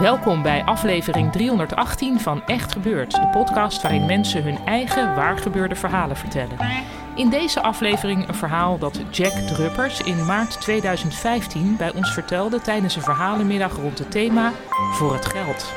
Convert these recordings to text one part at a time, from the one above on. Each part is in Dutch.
Welkom bij aflevering 318 van Echt Gebeurd, de podcast waarin mensen hun eigen waargebeurde verhalen vertellen. In deze aflevering een verhaal dat Jack Druppers in maart 2015 bij ons vertelde tijdens een verhalenmiddag rond het thema Voor het geld.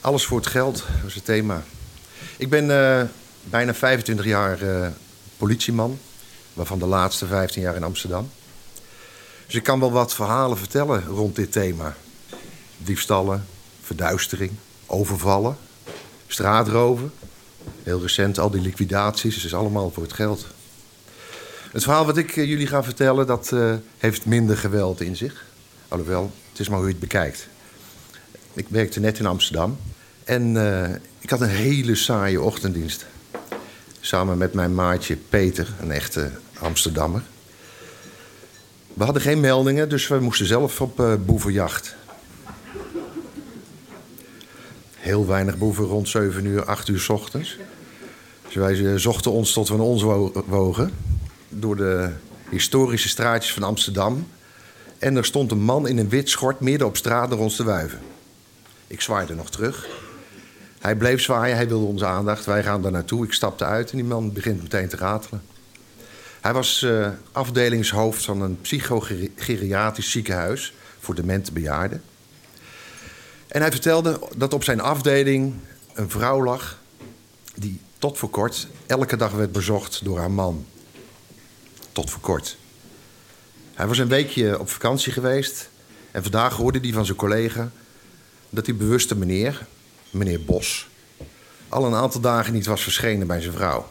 Alles voor het geld, is het thema. Ik ben eh, bijna 25 jaar eh, politieman, waarvan de laatste 15 jaar in Amsterdam. Dus ik kan wel wat verhalen vertellen rond dit thema. Diefstallen, verduistering, overvallen, straatroven. Heel recent al die liquidaties, het is allemaal voor het geld. Het verhaal wat ik eh, jullie ga vertellen, dat heeft minder geweld in zich. Alhoewel, het is maar hoe je het bekijkt. Ik werkte net in Amsterdam en uh, ik had een hele saaie ochtenddienst. Samen met mijn maatje Peter, een echte Amsterdammer. We hadden geen meldingen, dus we moesten zelf op uh, boevenjacht. Heel weinig boeven rond 7 uur, 8 uur s ochtends. Dus wij zochten ons tot we een ons wogen. Door de historische straatjes van Amsterdam. En er stond een man in een wit schort midden op straat naar ons te wuiven. Ik zwaaide nog terug. Hij bleef zwaaien, hij wilde onze aandacht. Wij gaan daar naartoe. Ik stapte uit en die man begint meteen te ratelen. Hij was uh, afdelingshoofd van een psychogeriatrisch ziekenhuis voor demente bejaarden. En hij vertelde dat op zijn afdeling een vrouw lag die tot voor kort elke dag werd bezocht door haar man. Tot voor kort. Hij was een weekje op vakantie geweest en vandaag hoorde hij van zijn collega dat die bewuste meneer, meneer Bos, al een aantal dagen niet was verschenen bij zijn vrouw.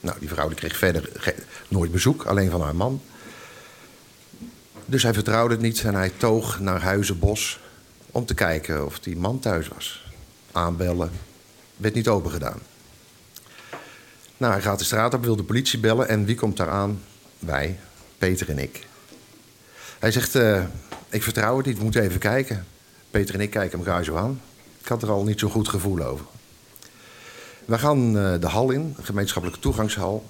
Nou, die vrouw die kreeg verder nooit bezoek, alleen van haar man. Dus hij vertrouwde het niet en hij toog naar Huizenbos om te kijken of die man thuis was. Aanbellen, werd niet open gedaan. Nou, hij gaat de straat op, wil de politie bellen en wie komt daar aan? Wij, Peter en ik. Hij zegt, uh, ik vertrouw het niet, we moeten even kijken. Peter en ik kijken elkaar zo aan. Ik had er al niet zo'n goed gevoel over. We gaan uh, de hal in, gemeenschappelijke toegangshal.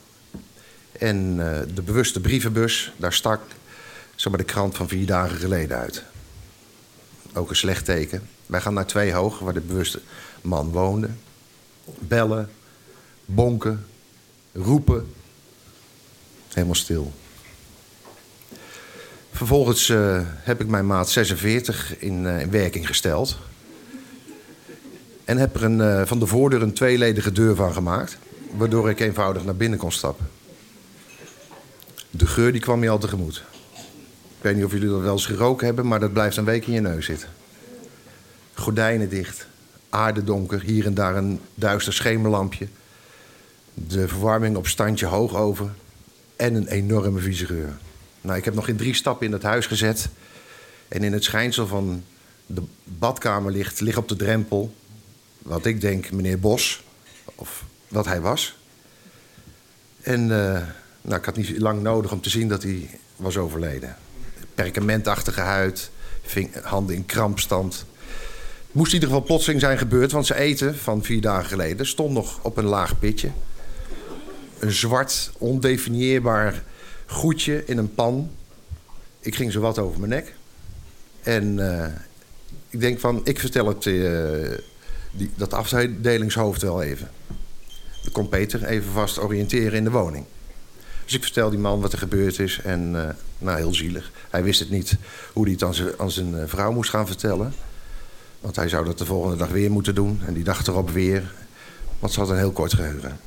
En uh, de bewuste brievenbus, daar stak zeg de krant van vier dagen geleden uit. Ook een slecht teken. Wij gaan naar twee hoog, waar de bewuste man woonde. Bellen, bonken, roepen. Helemaal stil. Vervolgens uh, heb ik mijn maat 46 in, in werking gesteld. En heb er een, uh, van de voordeur een tweeledige deur van gemaakt. Waardoor ik eenvoudig naar binnen kon stappen. De geur die kwam je al tegemoet. Ik weet niet of jullie dat wel eens geroken hebben, maar dat blijft een week in je neus zitten. Gordijnen dicht, aarde donker, hier en daar een duister schemerlampje. De verwarming op standje hoog over en een enorme vieze geur. Nou, ik heb nog in drie stappen in het huis gezet. En in het schijnsel van de badkamer ligt, ligt op de drempel... wat ik denk meneer Bos, of wat hij was. En uh, nou, ik had niet lang nodig om te zien dat hij was overleden. Perkamentachtige huid, handen in krampstand. Moest in ieder geval plotseling zijn gebeurd, want zijn eten van vier dagen geleden stond nog op een laag pitje. Een zwart, ondefinieerbaar goedje in een pan. Ik ging zo wat over mijn nek. En uh, ik denk van, ik vertel het, uh, die, dat afdelingshoofd wel even. Dan komt Peter even vast oriënteren in de woning. Dus ik vertel die man wat er gebeurd is. En uh, nou, heel zielig. Hij wist het niet hoe hij het aan zijn, aan zijn vrouw moest gaan vertellen. Want hij zou dat de volgende dag weer moeten doen. En die dag erop weer. Want ze had een heel kort geheugen.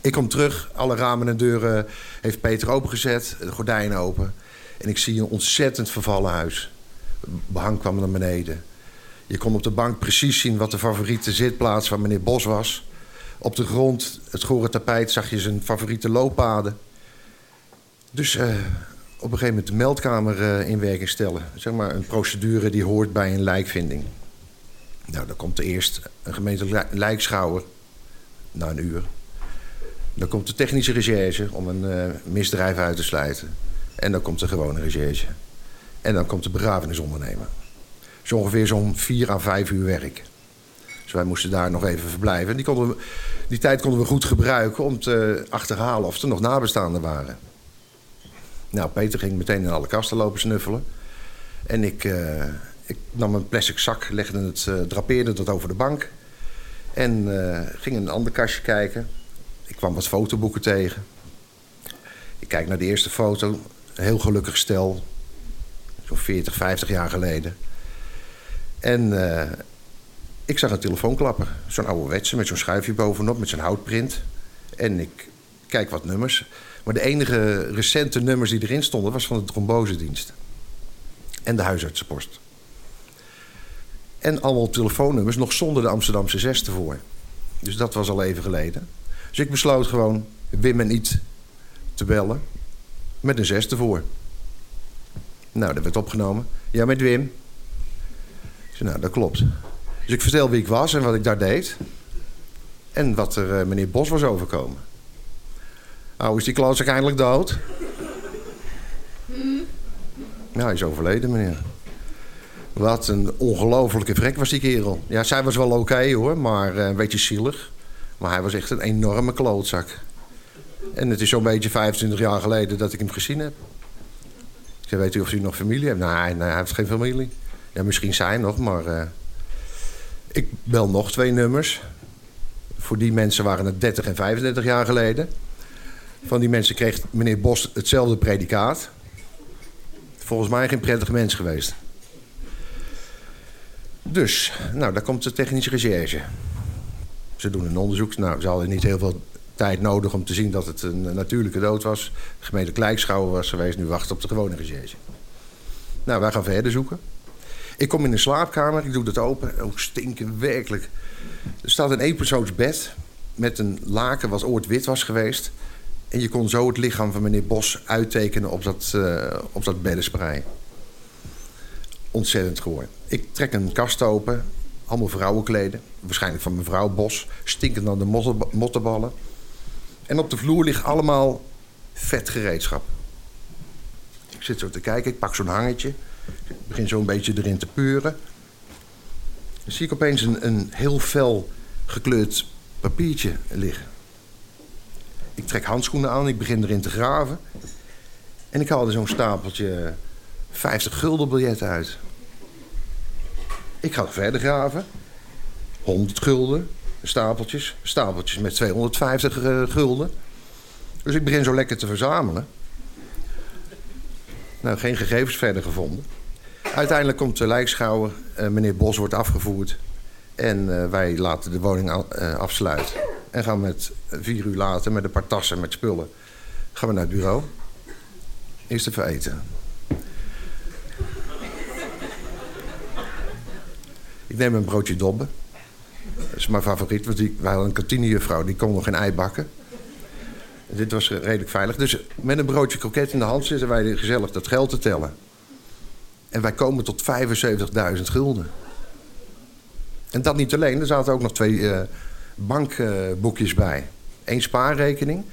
Ik kom terug, alle ramen en deuren heeft Peter opengezet, de gordijnen open. En ik zie een ontzettend vervallen huis. Behang kwam naar beneden. Je kon op de bank precies zien wat de favoriete zitplaats van meneer Bos was. Op de grond, het gore tapijt, zag je zijn favoriete looppaden. Dus uh, op een gegeven moment de meldkamer uh, in werking stellen. Zeg maar een procedure die hoort bij een lijkvinding. Nou, dan komt er eerst een gemeente lijkschouwer na een uur. Dan komt de technische recherche om een uh, misdrijf uit te sluiten. En dan komt de gewone recherche. En dan komt de begrafenisondernemer. Zo ongeveer zo'n vier à vijf uur werk. Dus wij moesten daar nog even verblijven. Die, konden die tijd konden we goed gebruiken om te achterhalen of er nog nabestaanden waren. Nou, Peter ging meteen in alle kasten lopen snuffelen. En ik, uh, ik nam een plastic zak, legde het, uh, drapeerde dat over de bank. En uh, ging in een ander kastje kijken. Ik kwam wat fotoboeken tegen. Ik kijk naar de eerste foto. Een heel gelukkig stel. Zo'n 40, 50 jaar geleden. En uh, ik zag een telefoonklapper. Zo'n ouderwetse met zo'n schuifje bovenop, met zo'n houtprint. En ik kijk wat nummers. Maar de enige recente nummers die erin stonden... was van de trombosedienst. En de huisartsenpost. En allemaal telefoonnummers, nog zonder de Amsterdamse zes ervoor. Dus dat was al even geleden. Dus ik besloot gewoon Wim en Iet te bellen. Met een zes ervoor. Nou, dat werd opgenomen. Ja, met Wim. Ik zei, nou, dat klopt. Dus ik vertel wie ik was en wat ik daar deed. En wat er uh, meneer Bos was overkomen. Nou, is die klootzak eindelijk dood? Nou, hij is overleden, meneer. Wat een ongelofelijke vrek was die kerel. Ja, zij was wel oké hoor, maar uh, een beetje zielig. Maar hij was echt een enorme klootzak. En het is zo'n beetje 25 jaar geleden dat ik hem gezien heb. Ik zei, weet u of u nog familie heeft? Nee, nee hij heeft geen familie. Ja, misschien zijn nog, maar... Uh, ik bel nog twee nummers. Voor die mensen waren het 30 en 35 jaar geleden. Van die mensen kreeg meneer Bos hetzelfde predicaat. Volgens mij geen prettig mens geweest. Dus, nou, daar komt de technische recherche. Ze doen een onderzoek. Nou, ze hadden niet heel veel tijd nodig om te zien dat het een natuurlijke dood was. De gemeente Klijkschouwer was geweest, nu wachten op de gewone recherche. Nou, wij gaan verder zoeken. Ik kom in een slaapkamer, ik doe dat open. Ook stinken, werkelijk. Er staat een eenpersoonsbed met een laken wat ooit wit was geweest. En je kon zo het lichaam van meneer Bos uittekenen op dat, uh, op dat beddensprei. Ontzettend gehoord. Ik trek een kast open, allemaal vrouwenkleden. Waarschijnlijk van mevrouw Bos, stinkend aan de mottenballen. En op de vloer ligt allemaal vet gereedschap. Ik zit zo te kijken, ik pak zo'n hangetje. Ik begin zo een beetje erin te puren. Dan zie ik opeens een, een heel fel gekleurd papiertje liggen. Ik trek handschoenen aan, ik begin erin te graven. En ik haal er zo'n stapeltje 50 gulden biljetten uit. Ik ga verder graven. 100 gulden, stapeltjes. Stapeltjes met 250 uh, gulden. Dus ik begin zo lekker te verzamelen. Nou, geen gegevens verder gevonden. Uiteindelijk komt de lijkschouwer. Uh, meneer Bos wordt afgevoerd. En uh, wij laten de woning uh, afsluiten. En gaan met vier uur later met een paar tassen met spullen... gaan we naar het bureau. Eerst even eten. Ik neem een broodje dobben. Dat is mijn favoriet, want die, wij hadden een kantinejuffrouw... die kon nog geen ei bakken. Dit was redelijk veilig. Dus met een broodje kroket in de hand zitten wij gezellig dat geld te tellen. En wij komen tot 75.000 gulden. En dat niet alleen, er zaten ook nog twee uh, bankboekjes bij. Eén spaarrekening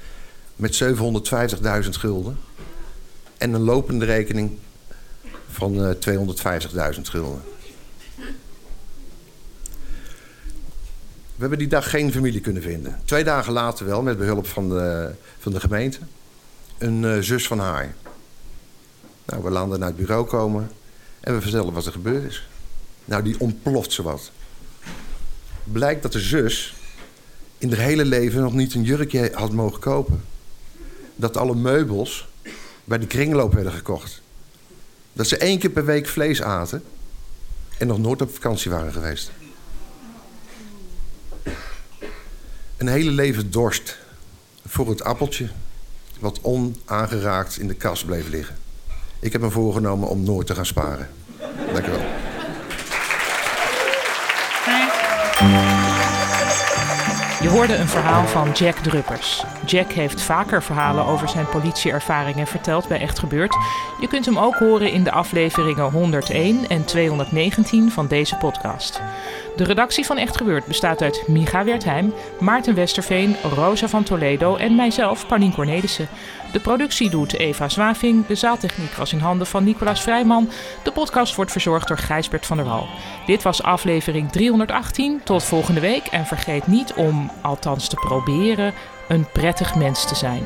met 750.000 gulden. En een lopende rekening van uh, 250.000 gulden. Hebben die dag geen familie kunnen vinden. Twee dagen later wel, met behulp van de, van de gemeente. Een uh, zus van haar. Nou, we landen naar het bureau komen en we vertellen wat er gebeurd is. Nou, die ontploft ze wat. Blijkt dat de zus in haar hele leven nog niet een jurkje had mogen kopen. Dat alle meubels bij de kringloop werden gekocht. Dat ze één keer per week vlees aten. en nog nooit op vakantie waren geweest. Een hele leven dorst voor het appeltje wat onaangeraakt in de kast bleef liggen. Ik heb me voorgenomen om nooit te gaan sparen. Dank u wel. Je hoorde een verhaal van Jack Druppers. Jack heeft vaker verhalen over zijn politieervaringen verteld bij Echt Gebeurd. Je kunt hem ook horen in de afleveringen 101 en 219 van deze podcast. De redactie van Echt Gebeurd bestaat uit Micha Wertheim, Maarten Westerveen, Rosa van Toledo en mijzelf, Paulien Cornelissen. De productie doet Eva Zwaving, de zaaltechniek was in handen van Nicolaas Vrijman. De podcast wordt verzorgd door Gijsbert van der Wal. Dit was aflevering 318. Tot volgende week en vergeet niet om, althans te proberen, een prettig mens te zijn.